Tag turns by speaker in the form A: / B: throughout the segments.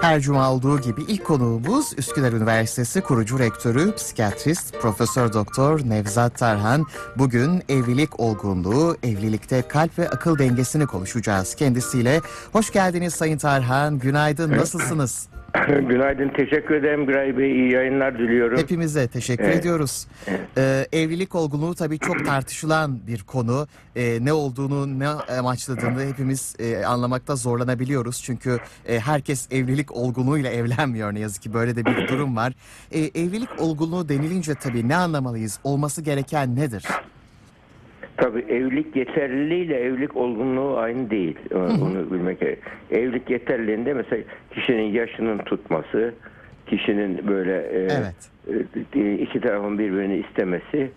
A: Her cuma olduğu gibi ilk konuğumuz Üsküdar Üniversitesi kurucu rektörü, psikiyatrist, Profesör Doktor Nevzat Tarhan. Bugün evlilik olgunluğu, evlilikte kalp ve akıl dengesini konuşacağız kendisiyle. Hoş geldiniz Sayın Tarhan. Günaydın. Nasılsınız?
B: Günaydın, teşekkür ederim Güray Bey. İyi yayınlar diliyorum.
A: Hepimize teşekkür
B: Evet.
A: ediyoruz. Ee, evlilik olgunluğu tabii çok tartışılan bir konu. Ee, ne olduğunu, ne amaçladığını hepimiz e, anlamakta zorlanabiliyoruz. Çünkü e, herkes evlilik olgunluğuyla evlenmiyor ne yazık ki böyle de bir durum var. Ee, evlilik olgunluğu denilince tabii ne anlamalıyız? Olması gereken nedir?
B: Tabii evlilik yeterliliğiyle evlilik olgunluğu aynı değil. Onu bilmek gerek. Evlilik yeterliliğinde mesela kişinin yaşının tutması, kişinin böyle e,
A: Evet.
B: e, iki tarafın birbirini istemesi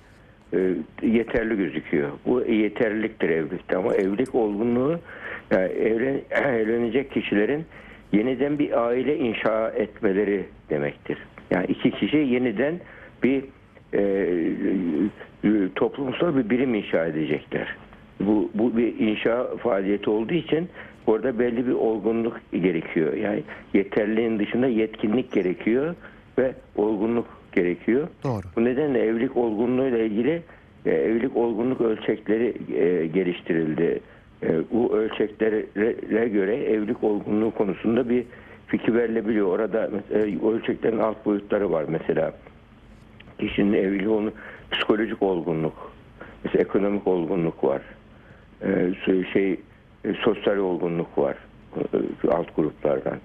B: e, yeterli gözüküyor. Bu yeterliliktir evlilikte ama evlilik olgunluğu yani evlen, evlenecek kişilerin yeniden bir aile inşa etmeleri demektir. Yani iki kişi yeniden bir e, e, toplumsal bir birim inşa edecekler. Bu, bu bir inşa faaliyeti olduğu için orada belli bir olgunluk gerekiyor. Yani yeterliğin dışında yetkinlik gerekiyor ve olgunluk gerekiyor.
A: Doğru.
B: Bu nedenle evlilik olgunluğuyla ilgili e, evlilik olgunluk ölçekleri e, geliştirildi. E, bu ölçeklere göre evlilik olgunluğu konusunda bir fikir verilebiliyor. Orada mesela ölçeklerin alt boyutları var mesela. Kişinin evliliği onu psikolojik olgunluk, mesela ekonomik olgunluk var. E, şey e, sosyal olgunluk var e, alt gruplardan.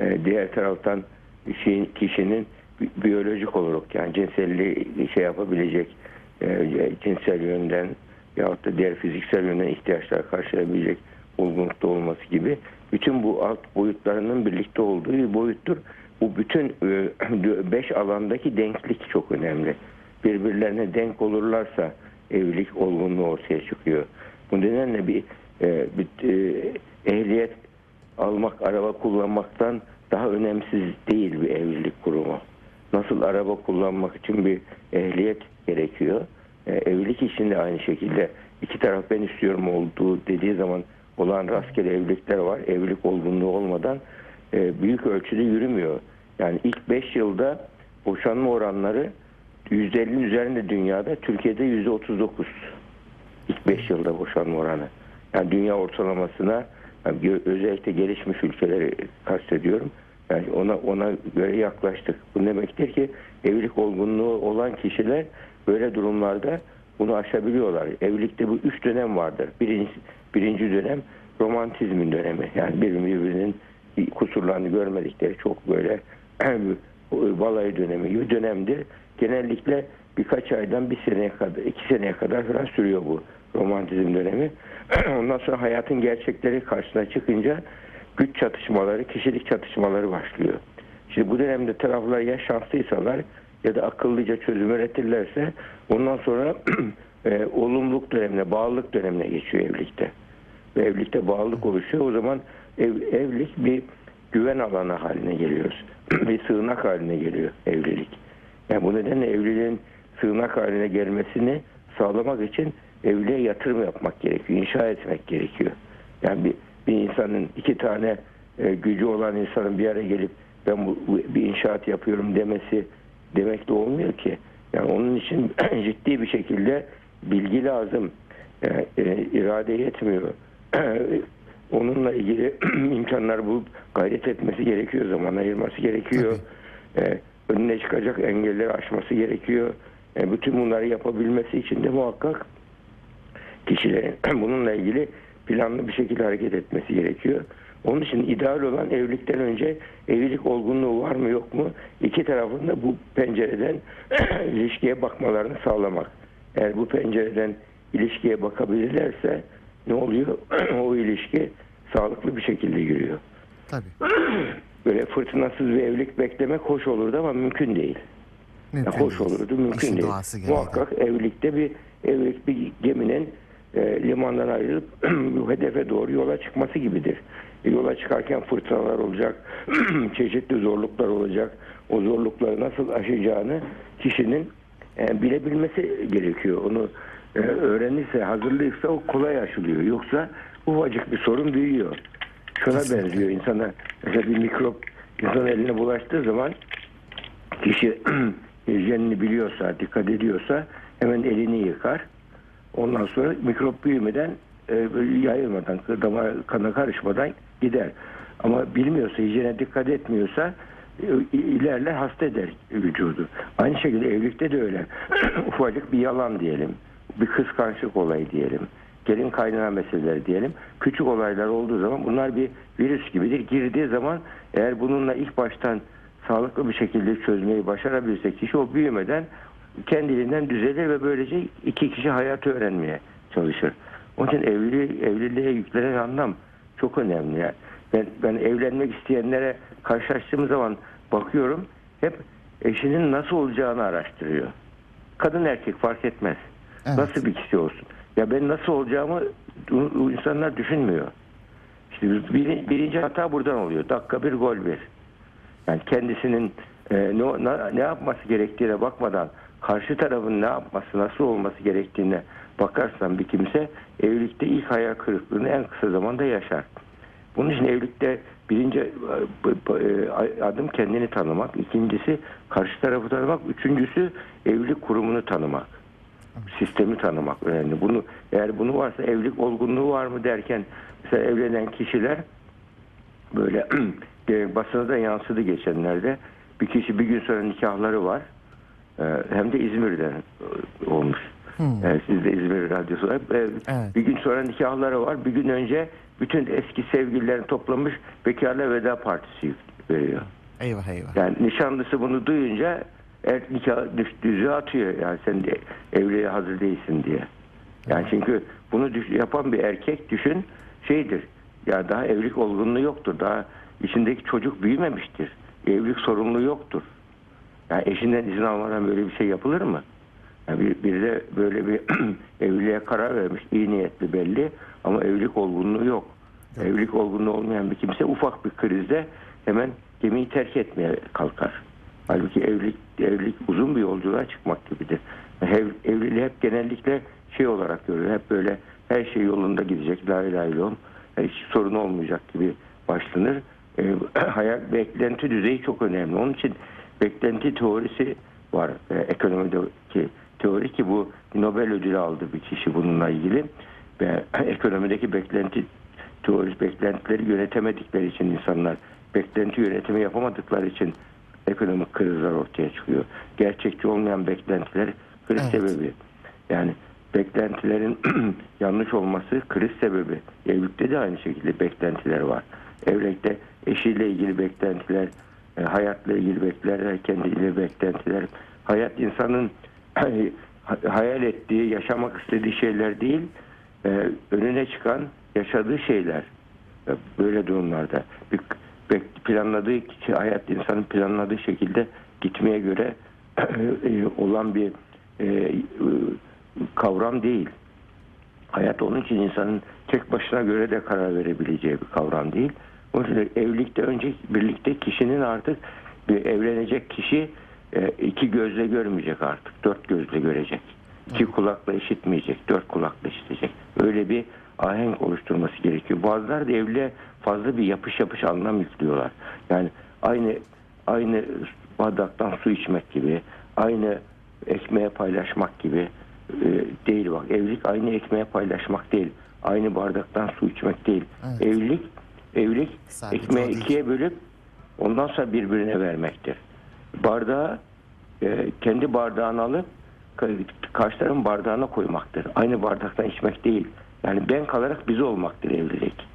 B: E, diğer taraftan kişinin, kişinin bi- biyolojik olarak yani cinselliği şey yapabilecek e, cinsel yönden yahut da diğer fiziksel yönden ihtiyaçlar karşılayabilecek olgunlukta olması gibi bütün bu alt boyutlarının birlikte olduğu bir boyuttur. Bu bütün e, beş alandaki denklik çok önemli. Birbirlerine denk olurlarsa evlilik olgunluğu ortaya çıkıyor. Bu nedenle bir, e, bir e, ehliyet almak, araba kullanmaktan daha önemsiz değil bir evlilik kurumu. Nasıl araba kullanmak için bir ehliyet gerekiyor. Evlilik için de aynı şekilde iki taraf ben istiyorum olduğu dediği zaman olan rastgele evlilikler var. Evlilik olgunluğu olmadan büyük ölçüde yürümüyor. Yani ilk 5 yılda boşanma oranları %50'nin üzerinde dünyada, Türkiye'de %39. İlk 5 yılda boşanma oranı. Yani dünya ortalamasına yani özellikle gelişmiş ülkeleri kastediyorum. Yani ona ona göre yaklaştık. Bu demektir ki evlilik olgunluğu olan kişiler böyle durumlarda bunu aşabiliyorlar. Evlilikte bu üç dönem vardır. Birinci, birinci dönem romantizmin dönemi. Yani birbirinin kusurlarını görmedikleri çok böyle balayı dönemi gibi dönemdir. Genellikle birkaç aydan bir seneye kadar, iki seneye kadar falan sürüyor bu romantizm dönemi. Ondan sonra hayatın gerçekleri karşısına çıkınca güç çatışmaları, kişilik çatışmaları başlıyor. Şimdi bu dönemde taraflar ya şanslıysalar ya da akıllıca çözüm üretirlerse ondan sonra e, olumluluk dönemine, bağlılık dönemine geçiyor evlilikte. Ve evlilikte bağlılık oluşuyor. O zaman ev, evlilik bir güven alanı haline geliyoruz. bir sığınak haline geliyor evlilik. Yani bu nedenle evliliğin sığınak haline gelmesini sağlamak için evliliğe yatırım yapmak gerekiyor, inşa etmek gerekiyor. Yani bir, bir insanın iki tane e, gücü olan insanın bir araya gelip ben bu, bu- bir inşaat yapıyorum demesi demek de olmuyor ki. Yani onun için ciddi bir şekilde bilgi lazım. Yani, e, irade yetmiyor. Onunla ilgili imkanlar bulup gayret etmesi gerekiyor, zaman ayırması gerekiyor. E, önüne çıkacak engelleri aşması gerekiyor. E, bütün bunları yapabilmesi için de muhakkak kişilerin bununla ilgili planlı bir şekilde hareket etmesi gerekiyor. Onun için ideal olan evlilikten önce evlilik olgunluğu var mı yok mu iki tarafın da bu pencereden ilişkiye bakmalarını sağlamak. Eğer bu pencereden ilişkiye bakabilirlerse ne oluyor? o ilişki sağlıklı bir şekilde yürüyor.
A: Tabii.
B: Böyle fırtınasız bir evlilik beklemek hoş olurdu ama mümkün değil.
A: Mümkün
B: Ya hoş
A: değil.
B: olurdu, mümkün
A: İşin
B: değil. Muhakkak evlilikte bir evlilik bir geminin e, limandan ayrılıp hedefe doğru yola çıkması gibidir. E, yola çıkarken fırtınalar olacak, çeşitli zorluklar olacak. O zorlukları nasıl aşacağını kişinin e, bilebilmesi gerekiyor. Onu e, öğrenirse, hazırlıysa o kolay aşılıyor. Yoksa ufacık bir sorun büyüyor. şuna
A: Kesinlikle.
B: benziyor. İnsana mesela bir mikrop insan eline bulaştığı zaman kişi hijyenini biliyorsa, dikkat ediyorsa hemen elini yıkar. Ondan sonra mikrop büyümeden e, yayılmadan, damar kana karışmadan gider. Ama bilmiyorsa, hijyene dikkat etmiyorsa e, ilerler hasta eder vücudu. Aynı şekilde evlilikte de öyle. Ufacık bir yalan diyelim. Bir kıskançlık olayı diyelim. Gelin kaynana meseleleri diyelim. Küçük olaylar olduğu zaman bunlar bir virüs gibidir. Girdiği zaman eğer bununla ilk baştan sağlıklı bir şekilde çözmeyi başarabilirse kişi o büyümeden kendiliğinden düzelir ve böylece iki kişi hayatı öğrenmeye çalışır. Onun için evliliği, evliliğe yüklenen anlam çok önemli. Yani ben, ben evlenmek isteyenlere karşılaştığım zaman bakıyorum hep eşinin nasıl olacağını araştırıyor. Kadın erkek fark etmez.
A: Evet.
B: Nasıl bir kişi olsun. Ya ben nasıl olacağımı insanlar düşünmüyor. İşte bir- birinci hata buradan oluyor. Dakika bir gol bir. Yani kendisinin e, ne, ne, yapması gerektiğine bakmadan karşı tarafın ne yapması, nasıl olması gerektiğine bakarsan bir kimse evlilikte ilk hayal kırıklığını en kısa zamanda yaşar. Bunun için evlilikte birinci e, e, adım kendini tanımak, ikincisi karşı tarafı tanımak, üçüncüsü evlilik kurumunu tanımak. Sistemi tanımak önemli. Bunu eğer bunu varsa evlilik olgunluğu var mı derken mesela evlenen kişiler böyle basına da yansıdı geçenlerde. Bir kişi bir gün sonra nikahları var. E, hem de İzmir'den e, olmuş. E, siz de İzmir Radyosu. var. E,
A: Evet.
B: Bir gün sonra nikahları var. Bir gün önce bütün eski sevgililerini toplamış bekarla veda partisi veriyor.
A: Eyvah eyvah.
B: Yani nişanlısı bunu duyunca er, nikah düş- düzüğü atıyor. Yani sen de evliliğe hazır değilsin diye. Yani çünkü bunu düş- yapan bir erkek düşün şeydir. Ya daha evlilik olgunluğu yoktur. Daha içindeki çocuk büyümemiştir. Evlilik sorumluluğu yoktur. Yani eşinden izin almadan böyle bir şey yapılır mı? Yani bir, bir de böyle bir evliliğe karar vermiş. iyi niyetli belli ama evlilik olgunluğu yok. Evlilik olgunluğu olmayan bir kimse ufak bir krizde hemen gemiyi terk etmeye kalkar. Halbuki evlilik, evlilik uzun bir yolculuğa çıkmak gibidir. Ev, evliliği hep genellikle şey olarak görüyor. Hep böyle her şey yolunda gidecek. La ilahe illallah. Hiç sorun olmayacak gibi başlanır. E, hayal beklenti düzeyi çok önemli. Onun için beklenti teorisi var. E, ekonomideki teori ki bu Nobel ödülü aldı bir kişi bununla ilgili. Ve ekonomideki beklenti teorisi beklentileri yönetemedikleri için insanlar beklenti yönetimi yapamadıkları için ekonomik krizler ortaya çıkıyor. Gerçekçi olmayan beklentiler kriz
A: Evet.
B: sebebi. Yani beklentilerin yanlış olması kriz sebebi. Evlilikte de aynı şekilde beklentiler var. Evlilikte eşiyle ilgili beklentiler, e, hayatla ilgili beklentiler, kendiyle beklentiler. Hayat insanın hayal ettiği, yaşamak istediği şeyler değil, e, önüne çıkan, yaşadığı şeyler. E, Böyle durumlarda bir planladığı hayat insanın planladığı şekilde gitmeye göre e, olan bir e, e, kavram değil. Hayat onun için insanın tek başına göre de karar verebileceği bir kavram değil. Onun için evlilikte önce birlikte kişinin artık bir evlenecek kişi iki gözle görmeyecek artık. Dört gözle görecek. İki kulakla işitmeyecek. Dört kulakla işitecek. Öyle bir ahenk oluşturması gerekiyor. Bazıları da evliliğe fazla bir yapış yapış anlam yüklüyorlar. Yani aynı aynı bardaktan su içmek gibi, aynı ekmeğe paylaşmak gibi e, değil bak. Evlilik aynı ekmeğe paylaşmak değil. Aynı bardaktan su içmek değil.
A: Evet.
B: Evlilik evlilik
A: Sadece
B: ekmeği ikiye bölüp ondan sonra birbirine vermektir. Bardağı e, kendi bardağını alıp ka- karşı tarafın bardağına koymaktır. Aynı bardaktan içmek değil. Yani ben kalarak biz olmaktır evlilik.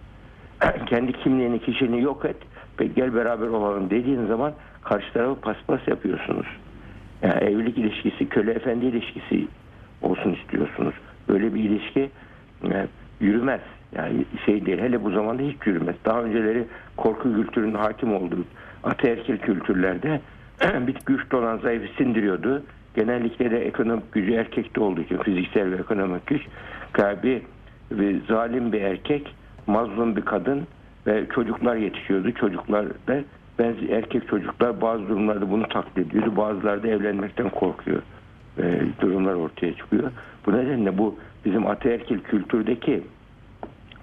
B: kendi kimliğini, kişiliğini yok et ve gel beraber olalım dediğin zaman karşı tarafı paspas yapıyorsunuz. Yani evlilik ilişkisi, köle efendi ilişkisi olsun istiyorsunuz. Böyle bir ilişki e, yürümez. Yani şey değil. Hele bu zamanda hiç yürümez. Daha önceleri korku kültürünün hakim olduğu ataerkil kültürlerde bir güçlü olan zayıfı sindiriyordu. Genellikle de ekonomik gücü erkekte olduğu için fiziksel ve ekonomik güç bir, bir zalim bir erkek, mazlum bir kadın ve çocuklar yetişiyordu. Çocuklar da ben erkek çocuklar bazı durumlarda bunu taklit ediyordu. Bazıları da evlenmekten korkuyor. E, durumlar ortaya çıkıyor. Bu nedenle bu bizim ataerkil kültürdeki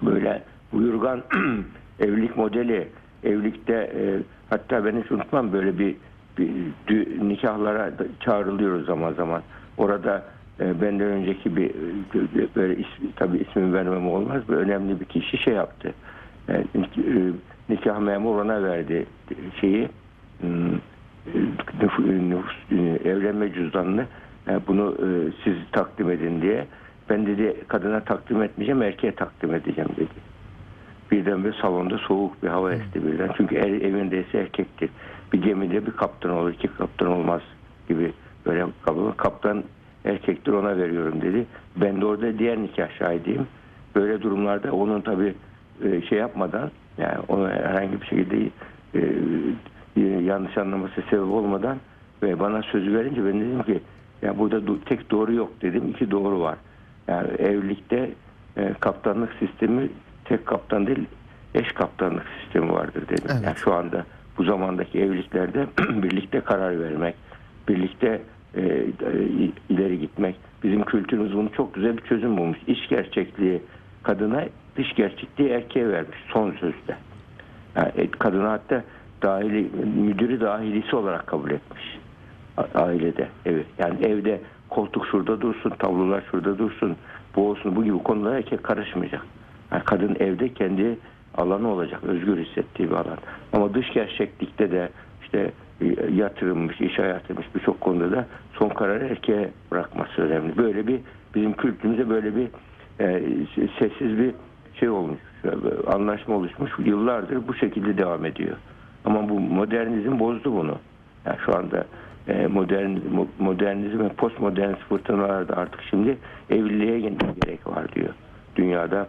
B: böyle buyurgan evlilik modeli, evlilikte e, hatta ben hiç unutmam böyle bir, bir dü- nikahlara çağrılıyoruz zaman zaman. Orada benden önceki bir böyle is- tabii ismini vermem olmaz bir önemli bir kişi şey yaptı. Nik- e, nikah memuru ona verdi şeyi hmm, e, nüf- nüfus, e, evlenme cüzdanını e, bunu siz takdim edin diye. Ben dedi kadına takdim etmeyeceğim erkeğe takdim edeceğim dedi. Birden bir salonda soğuk bir hava esti birden. Çünkü er, evindeyse erkektir. Bir gemide bir kaptan olur, iki kaptan olmaz gibi böyle. Kaptan erkektir ona veriyorum dedi. Ben de orada diğer nikah şahidiyim. Böyle durumlarda onun tabi şey yapmadan yani onu herhangi bir şekilde e, yanlış anlaması sebep olmadan ve bana sözü verince ben dedim ki ya burada tek doğru yok dedim. iki doğru var. Yani evlilikte e, kaptanlık sistemi tek kaptan değil eş kaptanlık sistemi vardır dedim.
A: Evet.
B: Yani şu anda bu zamandaki evliliklerde birlikte karar vermek, birlikte e, ileri gitmek. Bizim kültürümüz bunu çok güzel bir çözüm bulmuş. İç gerçekliği kadına, dış gerçekliği erkeğe vermiş son sözde. Yani e, kadına hatta dahili, müdürü dahilisi olarak kabul etmiş. Ailede, evet. Yani evde koltuk şurada dursun, tablolar şurada dursun, bu olsun, bu gibi konulara erkek karışmayacak. Yani kadın evde kendi alanı olacak, özgür hissettiği bir alan. Ama dış gerçeklikte de işte yatırılmış, iş hayatıymış birçok konuda da son kararı erkeğe bırakması önemli. Böyle bir bizim kültürümüzde böyle bir e, sessiz bir şey olmuş, anlaşma oluşmuş. Yıllardır bu şekilde devam ediyor. Ama bu modernizm bozdu bunu. Yani şu anda e, modern mo- modernizm ve postmodern fırtınalarda artık şimdi evliliğe gerek var diyor. Dünyada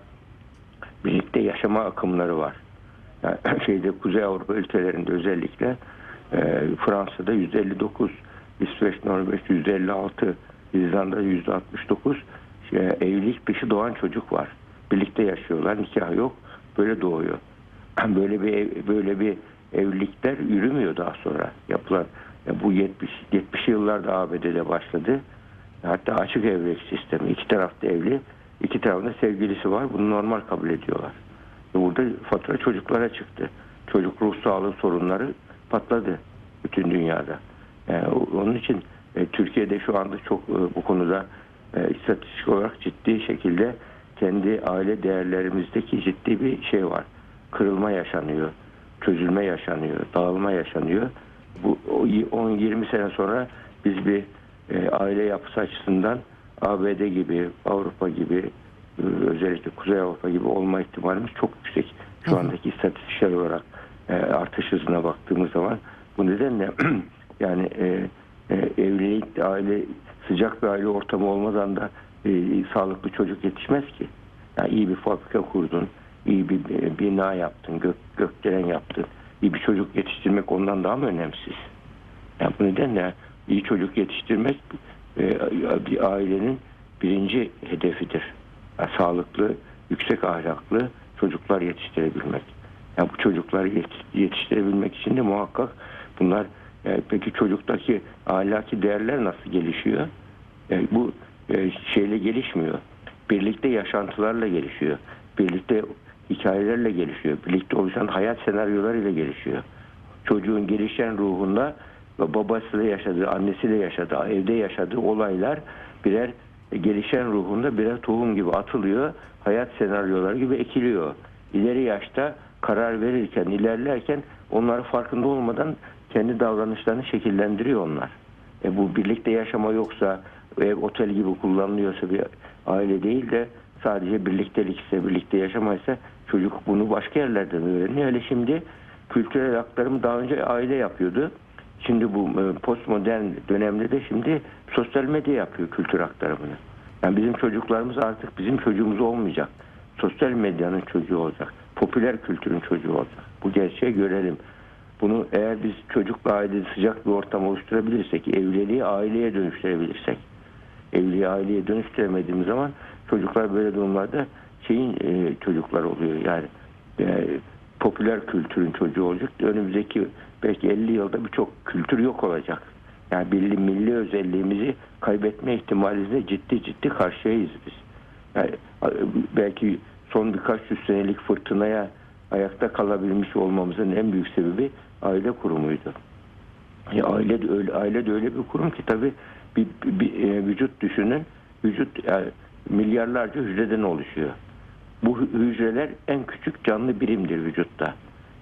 B: birlikte yaşama akımları var. Yani şeyde Kuzey Avrupa ülkelerinde özellikle e, Fransa'da 159, İsveç, Norveç 156, İzlanda 169 şey, evlilik dışı doğan çocuk var. Birlikte yaşıyorlar, nikah yok. Böyle doğuyor. Böyle bir ev- böyle bir evlilikler yürümüyor daha sonra yapılan. Ya bu 70 70 yıllarda ABD'de başladı. Hatta açık evlilik sistemi. iki tarafta evli, iki tarafında sevgilisi var. Bunu normal kabul ediyorlar. Burada fatura çocuklara çıktı. Çocuk ruh sağlığı sorunları patladı bütün dünyada. Yani o- onun için e, Türkiye'de şu anda çok e, bu konuda e, istatistik olarak ciddi şekilde kendi aile değerlerimizdeki ciddi bir şey var. Kırılma yaşanıyor, çözülme yaşanıyor, dağılma yaşanıyor. Bu o y- 10-20 sene sonra biz bir e, aile yapısı açısından ABD gibi, Avrupa gibi, e, özellikle Kuzey Avrupa gibi olma ihtimalimiz çok yüksek. Şu andaki istatistiksel olarak e, artış hızına baktığımız zaman bu nedenle yani e, e, evlilik, aile sıcak bir aile ortamı olmadan da e, sağlıklı çocuk yetişmez ki. Yani iyi bir fabrika kurdun, iyi bir e, bina yaptın, gök, gökdelen yaptın. İyi bir çocuk yetiştirmek ondan daha mı önemsiz? Yani bu nedenle iyi çocuk yetiştirmek e, bir ailenin birinci hedefidir. Yani sağlıklı, yüksek ahlaklı çocuklar yetiştirebilmek. Yani bu çocukları yet- yetiştirebilmek için de muhakkak bunlar e, peki çocuktaki ahlaki değerler nasıl gelişiyor? Yani bu e, şeyle gelişmiyor. Birlikte yaşantılarla gelişiyor. Birlikte hikayelerle gelişiyor. Birlikte oluşan hayat senaryolarıyla gelişiyor. Çocuğun gelişen ruhunda ve babasıyla yaşadığı, annesiyle yaşadığı, evde yaşadığı olaylar birer gelişen ruhunda birer tohum gibi atılıyor. Hayat senaryoları gibi ekiliyor. İleri yaşta karar verirken, ilerlerken onları farkında olmadan kendi davranışlarını şekillendiriyor onlar. E bu birlikte yaşama yoksa ev otel gibi kullanılıyorsa bir aile değil de sadece birliktelik ise birlikte yaşamaysa çocuk bunu başka yerlerden öğreniyor. Hele şimdi kültürel aktarım daha önce aile yapıyordu. Şimdi bu e, postmodern dönemde de şimdi sosyal medya yapıyor kültür aktarımını. Yani bizim çocuklarımız artık bizim çocuğumuz olmayacak. Sosyal medyanın çocuğu olacak. Popüler kültürün çocuğu olacak. Bu gerçeği görelim. Bunu eğer biz çocukla aile sıcak bir ortam oluşturabilirsek, evliliği aileye dönüştürebilirsek, evliliği aileye dönüştüremediğimiz zaman çocuklar böyle durumlarda şeyin e, çocuklar oluyor. Yani e, popüler kültürün çocuğu olacak. Önümüzdeki belki 50 yılda birçok kültür yok olacak. Yani milli, milli özelliğimizi kaybetme ihtimalimizle ciddi ciddi karşıyayız biz. Yani, belki son birkaç yüz senelik fırtınaya ayakta kalabilmiş olmamızın en büyük sebebi aile kurumuydu. Ya aile de öyle aile de öyle bir kurum ki tabii bir, bir, bir, e, vücut düşünün. Vücut yani milyarlarca hücreden oluşuyor. Bu hü- hücreler en küçük canlı birimdir vücutta.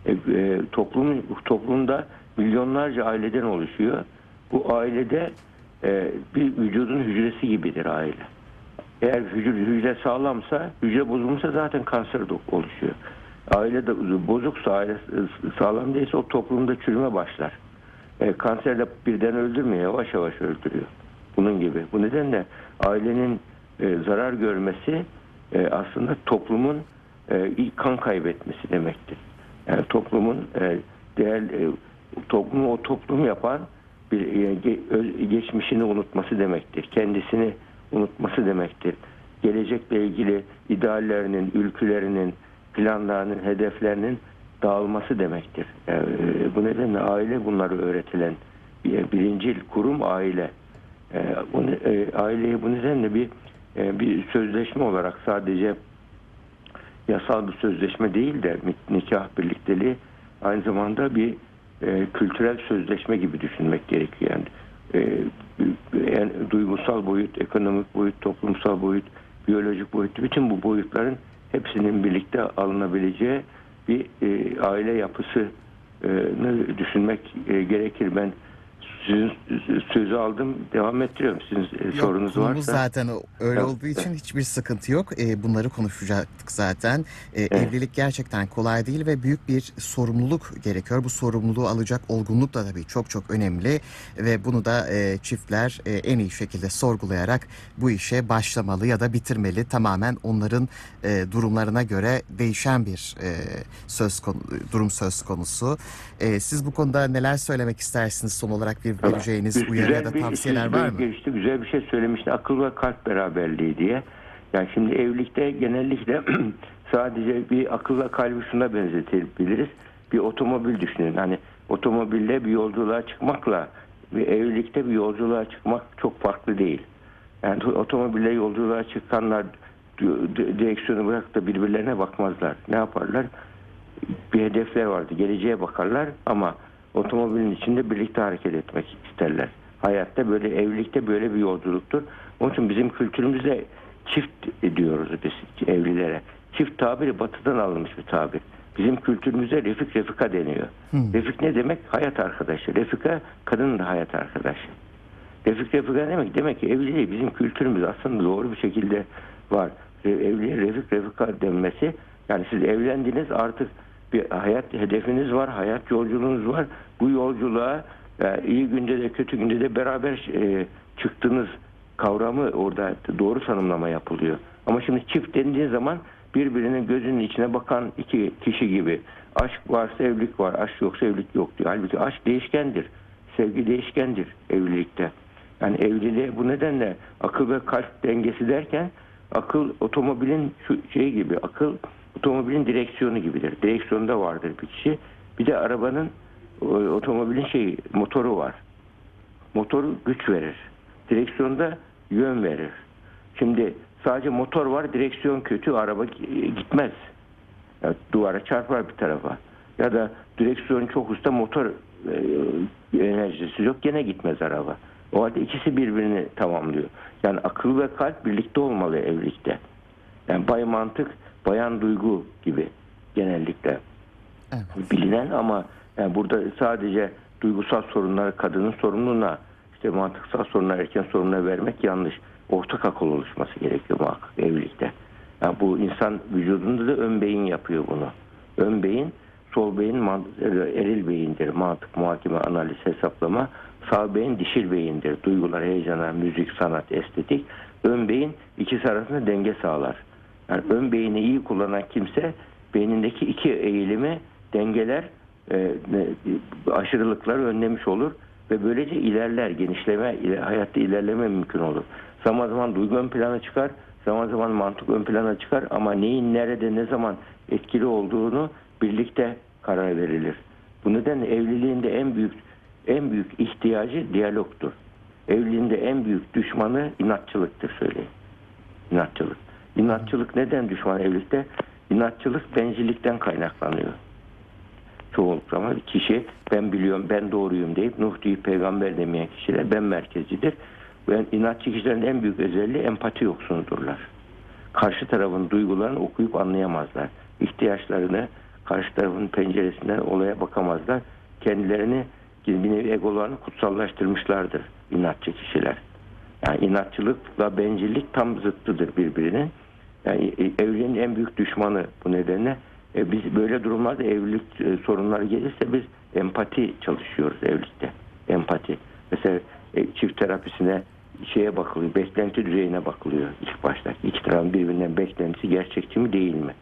B: E, e, toplum toplumda milyonlarca aileden oluşuyor. Bu ailede e, bir vücudun hücresi gibidir aile. Eğer hücre, hücre sağlamsa, hücre bozulmuşsa zaten kanser de oluşuyor. Aile de bozuksa, aile sağlam değilse o toplumda çürüme başlar. E, kanserle birden öldürmüyor, yavaş yavaş öldürüyor. Bunun gibi. Bu nedenle ailenin e, zarar görmesi e, aslında toplumun e, ilk kan kaybetmesi demektir. Yani toplumun e, değer e, toplumu o toplum yapan bir e, ge- öz- geçmişini unutması demektir. Kendisini unutması demektir. Gelecekle ilgili ideallerinin, ülkülerinin, planlarının, hedeflerinin dağılması demektir. Yani, e, bu nedenle aile bunları öğretilen bir birincil kurum aile. E, e, aileyi bu nedenle bir bir sözleşme olarak sadece yasal bir sözleşme değil de nikah birlikteliği aynı zamanda bir kültürel sözleşme gibi düşünmek gerekiyor. Yani, e, yani duygusal boyut, ekonomik boyut, toplumsal boyut, biyolojik boyut, bütün bu boyutların hepsinin birlikte alınabileceği bir e, aile yapısını düşünmek e, gerekir. Ben sözü aldım, devam ettiriyorum. Sizin e,
A: Yok,
B: sorunuz varsa.
A: zaten öyle
B: Evet,
A: olduğu için hiçbir sıkıntı yok. E, bunları konuşacaktık zaten. E, Evlilik gerçekten kolay değil ve büyük bir sorumluluk gerekiyor. Bu sorumluluğu alacak olgunluk da tabii çok çok önemli ve bunu da e, çiftler e, en iyi şekilde sorgulayarak bu işe başlamalı ya da bitirmeli. Tamamen onların e, durumlarına göre değişen bir e, söz konu, durum söz konusu. E, siz bu konuda neler söylemek istersiniz son olarak bir vereceğiniz uyarı ya da tavsiyeler
B: siz
A: var mı?
B: Geçti, güzel bir şey söylemiştin. Akıl ve kalp beraberliği diye. Yani şimdi evlilikte genellikle sadece bir akılla kalbi şuna benzetebiliriz. Bir otomobil düşünün. Hani otomobille bir yolculuğa çıkmakla bir evlilikte bir yolculuğa çıkmak çok farklı değil. Yani otomobille yolculuğa çıkanlar di- di- direksiyonu bırak da birbirlerine bakmazlar. Ne yaparlar? bir hedefler vardı. Geleceğe bakarlar ama otomobilin içinde birlikte hareket etmek isterler. Hayatta böyle evlilikte böyle bir yolculuktur. Onun için bizim kültürümüzde çift diyoruz biz evlilere. Çift tabiri batıdan alınmış bir tabir. Bizim kültürümüzde refik refika deniyor. Refik ne demek? Hayat arkadaşı. Refika kadının da hayat arkadaşı. Refik refika ne demek? Demek ki evliliği bizim kültürümüz aslında doğru bir şekilde var. Evliliğe refik refika denmesi yani siz evlendiniz artık bir hayat hedefiniz var, hayat yolculuğunuz var. Bu yolculuğa e, iyi günde de kötü günde de beraber e, çıktığınız kavramı orada doğru tanımlama yapılıyor. Ama şimdi çift dendiği zaman birbirinin gözünün içine bakan iki kişi gibi. Aşk varsa evlilik var, aşk yoksa evlilik yok diyor. Halbuki aşk değişkendir. Sevgi değişkendir evlilikte. Yani evliliğe bu nedenle akıl ve kalp dengesi derken akıl otomobilin şu şey gibi akıl otomobilin direksiyonu gibidir. Direksiyonda vardır bir kişi. Bir de arabanın o, otomobilin şeyi motoru var. Motoru güç verir. Direksiyonda yön verir. Şimdi sadece motor var, direksiyon kötü, araba gitmez. Ya duvara çarpar bir tarafa. Ya da direksiyon çok usta motor e, enerjisi yok gene gitmez araba. O halde ikisi birbirini tamamlıyor. Yani akıl ve kalp birlikte olmalı evlilikte. Yani bay mantık, bayan duygu gibi genellikle
A: Evet.
B: bilinen ama yani burada sadece duygusal sorunları kadının sorumluluğuna işte mantıksal sorunlar erken sorunlara vermek yanlış. Ortak akıl oluşması gerekiyor muhakkak evlilikte. Yani bu insan vücudunda da ön beyin yapıyor bunu. Ön beyin, sol beyin eril beyindir. Mantık, muhakeme, analiz, hesaplama. Sağ beyin dişil beyindir. Duygular, heyecanlar, müzik, sanat, estetik. Ön beyin ikisi arasında denge sağlar. Yani ön beyni iyi kullanan kimse beynindeki iki eğilimi dengeler, e, aşırılıkları önlemiş olur ve böylece ilerler, genişleme, ile- hayatta ilerleme mümkün olur. Zaman zaman duygu ön plana çıkar, zaman zaman mantık ön plana çıkar ama neyin nerede ne zaman etkili olduğunu birlikte karar verilir. Bu nedenle evliliğinde en büyük en büyük ihtiyacı diyalogtur. Evliliğinde en büyük düşmanı inatçılıktır söyleyeyim. İnatçılık. İnatçılık neden düşman evlilikte? inatçılık bencillikten kaynaklanıyor. Çoğu zaman kişi ben biliyorum ben doğruyum deyip Nuh deyip peygamber demeyen kişiler ben merkezcidir. Ve inatçı kişilerin en büyük özelliği empati yoksunudurlar. Karşı tarafın duygularını okuyup anlayamazlar. İhtiyaçlarını karşı tarafın penceresinden olaya bakamazlar. Kendilerini bir nevi egolarını kutsallaştırmışlardır inatçı kişiler. Yani inatçılıkla bencillik tam zıttıdır birbirinin. Yani e, evliliğin en büyük düşmanı bu nedenle. E, biz böyle durumlarda evlilik e, sorunları gelirse biz empati çalışıyoruz evlilikte. Empati. Mesela e, çift terapisine şeye bakılıyor, beklenti düzeyine bakılıyor ilk başta. İki tarafın birbirinden beklentisi gerçekçi mi değil mi?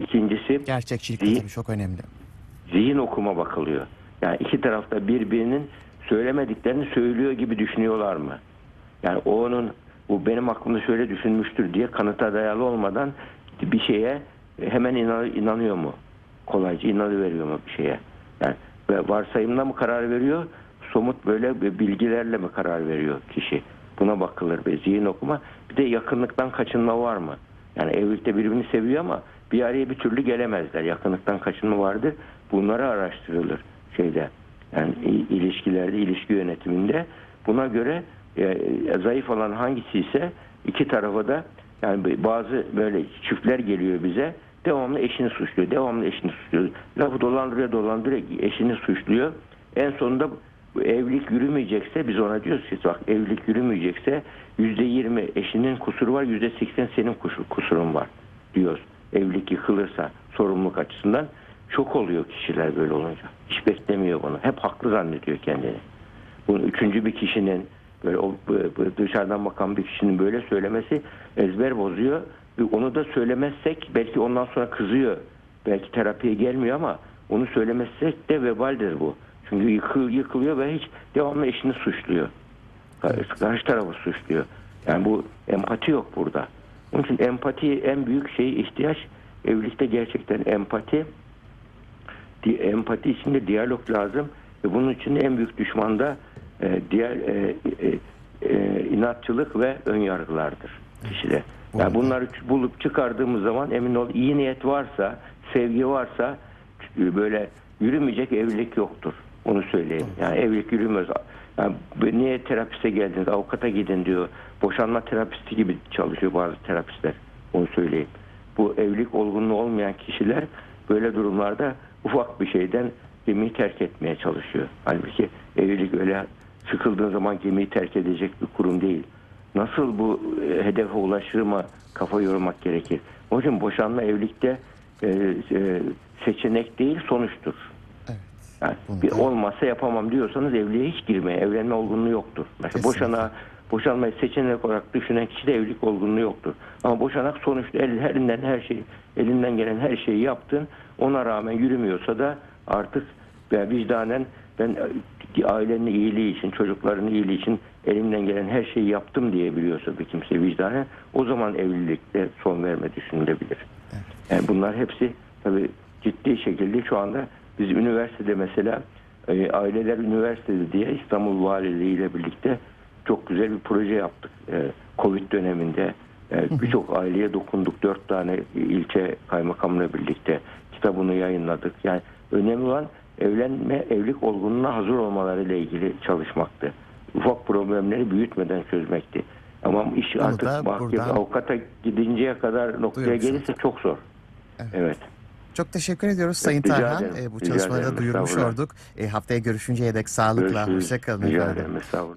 B: İkincisi
A: Gerçekçilik
B: Zihin-
A: tabii çok önemli.
B: zihin okuma bakılıyor. Yani iki tarafta birbirinin söylemediklerini söylüyor gibi düşünüyorlar mı? Yani o onun bu benim aklımda şöyle düşünmüştür diye kanıta dayalı olmadan bir şeye hemen inan, inanıyor mu? Kolayca inanıveriyor mu bir şeye? Yani ve varsayımla mı karar veriyor? Somut böyle bir bilgilerle mi karar veriyor kişi? Buna bakılır ve zihin okuma. Bir de yakınlıktan kaçınma var mı? Yani evlilikte birbirini seviyor ama bir araya bir türlü gelemezler. Yakınlıktan kaçınma vardır. Bunları araştırılır şeyde. Yani ilişkilerde, ilişki yönetiminde. Buna göre e, zayıf olan hangisi ise iki tarafa da yani bazı böyle çiftler geliyor bize devamlı eşini suçluyor. Devamlı eşini suçluyor. Lafı dolandırıyor dolandırıyor eşini suçluyor. En sonunda evlilik yürümeyecekse biz ona diyoruz ki bak evlilik yürümeyecekse yüzde yirmi eşinin kusuru var yüzde seksen senin kusur, kusurun var diyoruz. Evlilik yıkılırsa sorumluluk açısından çok oluyor kişiler böyle olunca. Hiç beklemiyor bunu. Hep haklı zannediyor kendini. Bunun üçüncü bir kişinin böyle o, dışarıdan bakan bir kişinin böyle söylemesi ezber bozuyor. Ve Onu da söylemezsek belki ondan sonra kızıyor. Belki terapiye gelmiyor ama onu söylemezsek de vebaldir bu. Çünkü yıkı, yıkılıyor ve hiç devamlı eşini suçluyor. Karşı, karşı tarafı suçluyor. Yani bu empati yok burada. Onun için empati en büyük şey ihtiyaç evlilikte gerçekten empati empati içinde diyalog lazım ve bunun için en büyük düşman da e, diğer e, e, e, inatçılık ve ön yargılardır kişide. Yani bunları bulup çıkardığımız zaman emin ol iyi niyet varsa, sevgi varsa böyle yürümeyecek evlilik yoktur. Onu söyleyeyim. Yani evlilik yürümez. Yani niye terapiste geldiniz? Avukata gidin diyor. Boşanma terapisti gibi çalışıyor bazı terapistler. Onu söyleyeyim. Bu evlilik olgunluğu olmayan kişiler böyle durumlarda ufak bir şeyden gemiyi terk etmeye çalışıyor. Halbuki evlilik öyle sıkıldığın zaman gemiyi terk edecek bir kurum değil. Nasıl bu e, hedefe ulaşırıma kafa yormak gerekir. Onun için boşanma evlilikte e, e, seçenek değil sonuçtur.
A: Evet.
B: Yani
A: Bunu
B: bir
A: da-
B: olmazsa yapamam diyorsanız evliliğe hiç girmeyin. Evlenme olgunluğu yoktur. Mesela
A: Kesinlikle.
B: boşana boşanmayı seçenek olarak düşünen kişide evlilik olgunluğu yoktur. Ama boşanak sonuçta el, elinden her şey elinden gelen her şeyi yaptın. Ona rağmen yürümüyorsa da artık vicdanen ben ailenin iyiliği için, çocukların iyiliği için elimden gelen her şeyi yaptım diyebiliyorsa bir kimse vicdanen o zaman evlilikte son verme düşünülebilir. Yani bunlar hepsi tabii ciddi şekilde şu anda biz üniversitede mesela e, aileler üniversitede diye İstanbul Valiliği ile birlikte çok güzel bir proje yaptık. E, Covid döneminde e, birçok aileye dokunduk. Dört tane ilçe kaymakamla birlikte kitabını yayınladık. Yani önemli olan evlenme, evlilik olgunluğuna hazır olmaları ile ilgili çalışmaktı. Ufak problemleri büyütmeden çözmekti. Ama iş
A: Bunu
B: artık
A: da
B: mahkeme,
A: buradan
B: avukata gidinceye kadar noktaya gelirse çok zor.
A: Evet.
B: evet.
A: Çok teşekkür ediyoruz Sayın
B: rica
A: Tarhan.
B: ederim.
A: E, bu
B: Rica
A: çalışmayı da
B: ederim.
A: duyurmuş olduk. E, haftaya görüşünceye dek sağlıkla. Hoşçakalın
B: Rica ederim. Estağfurullah.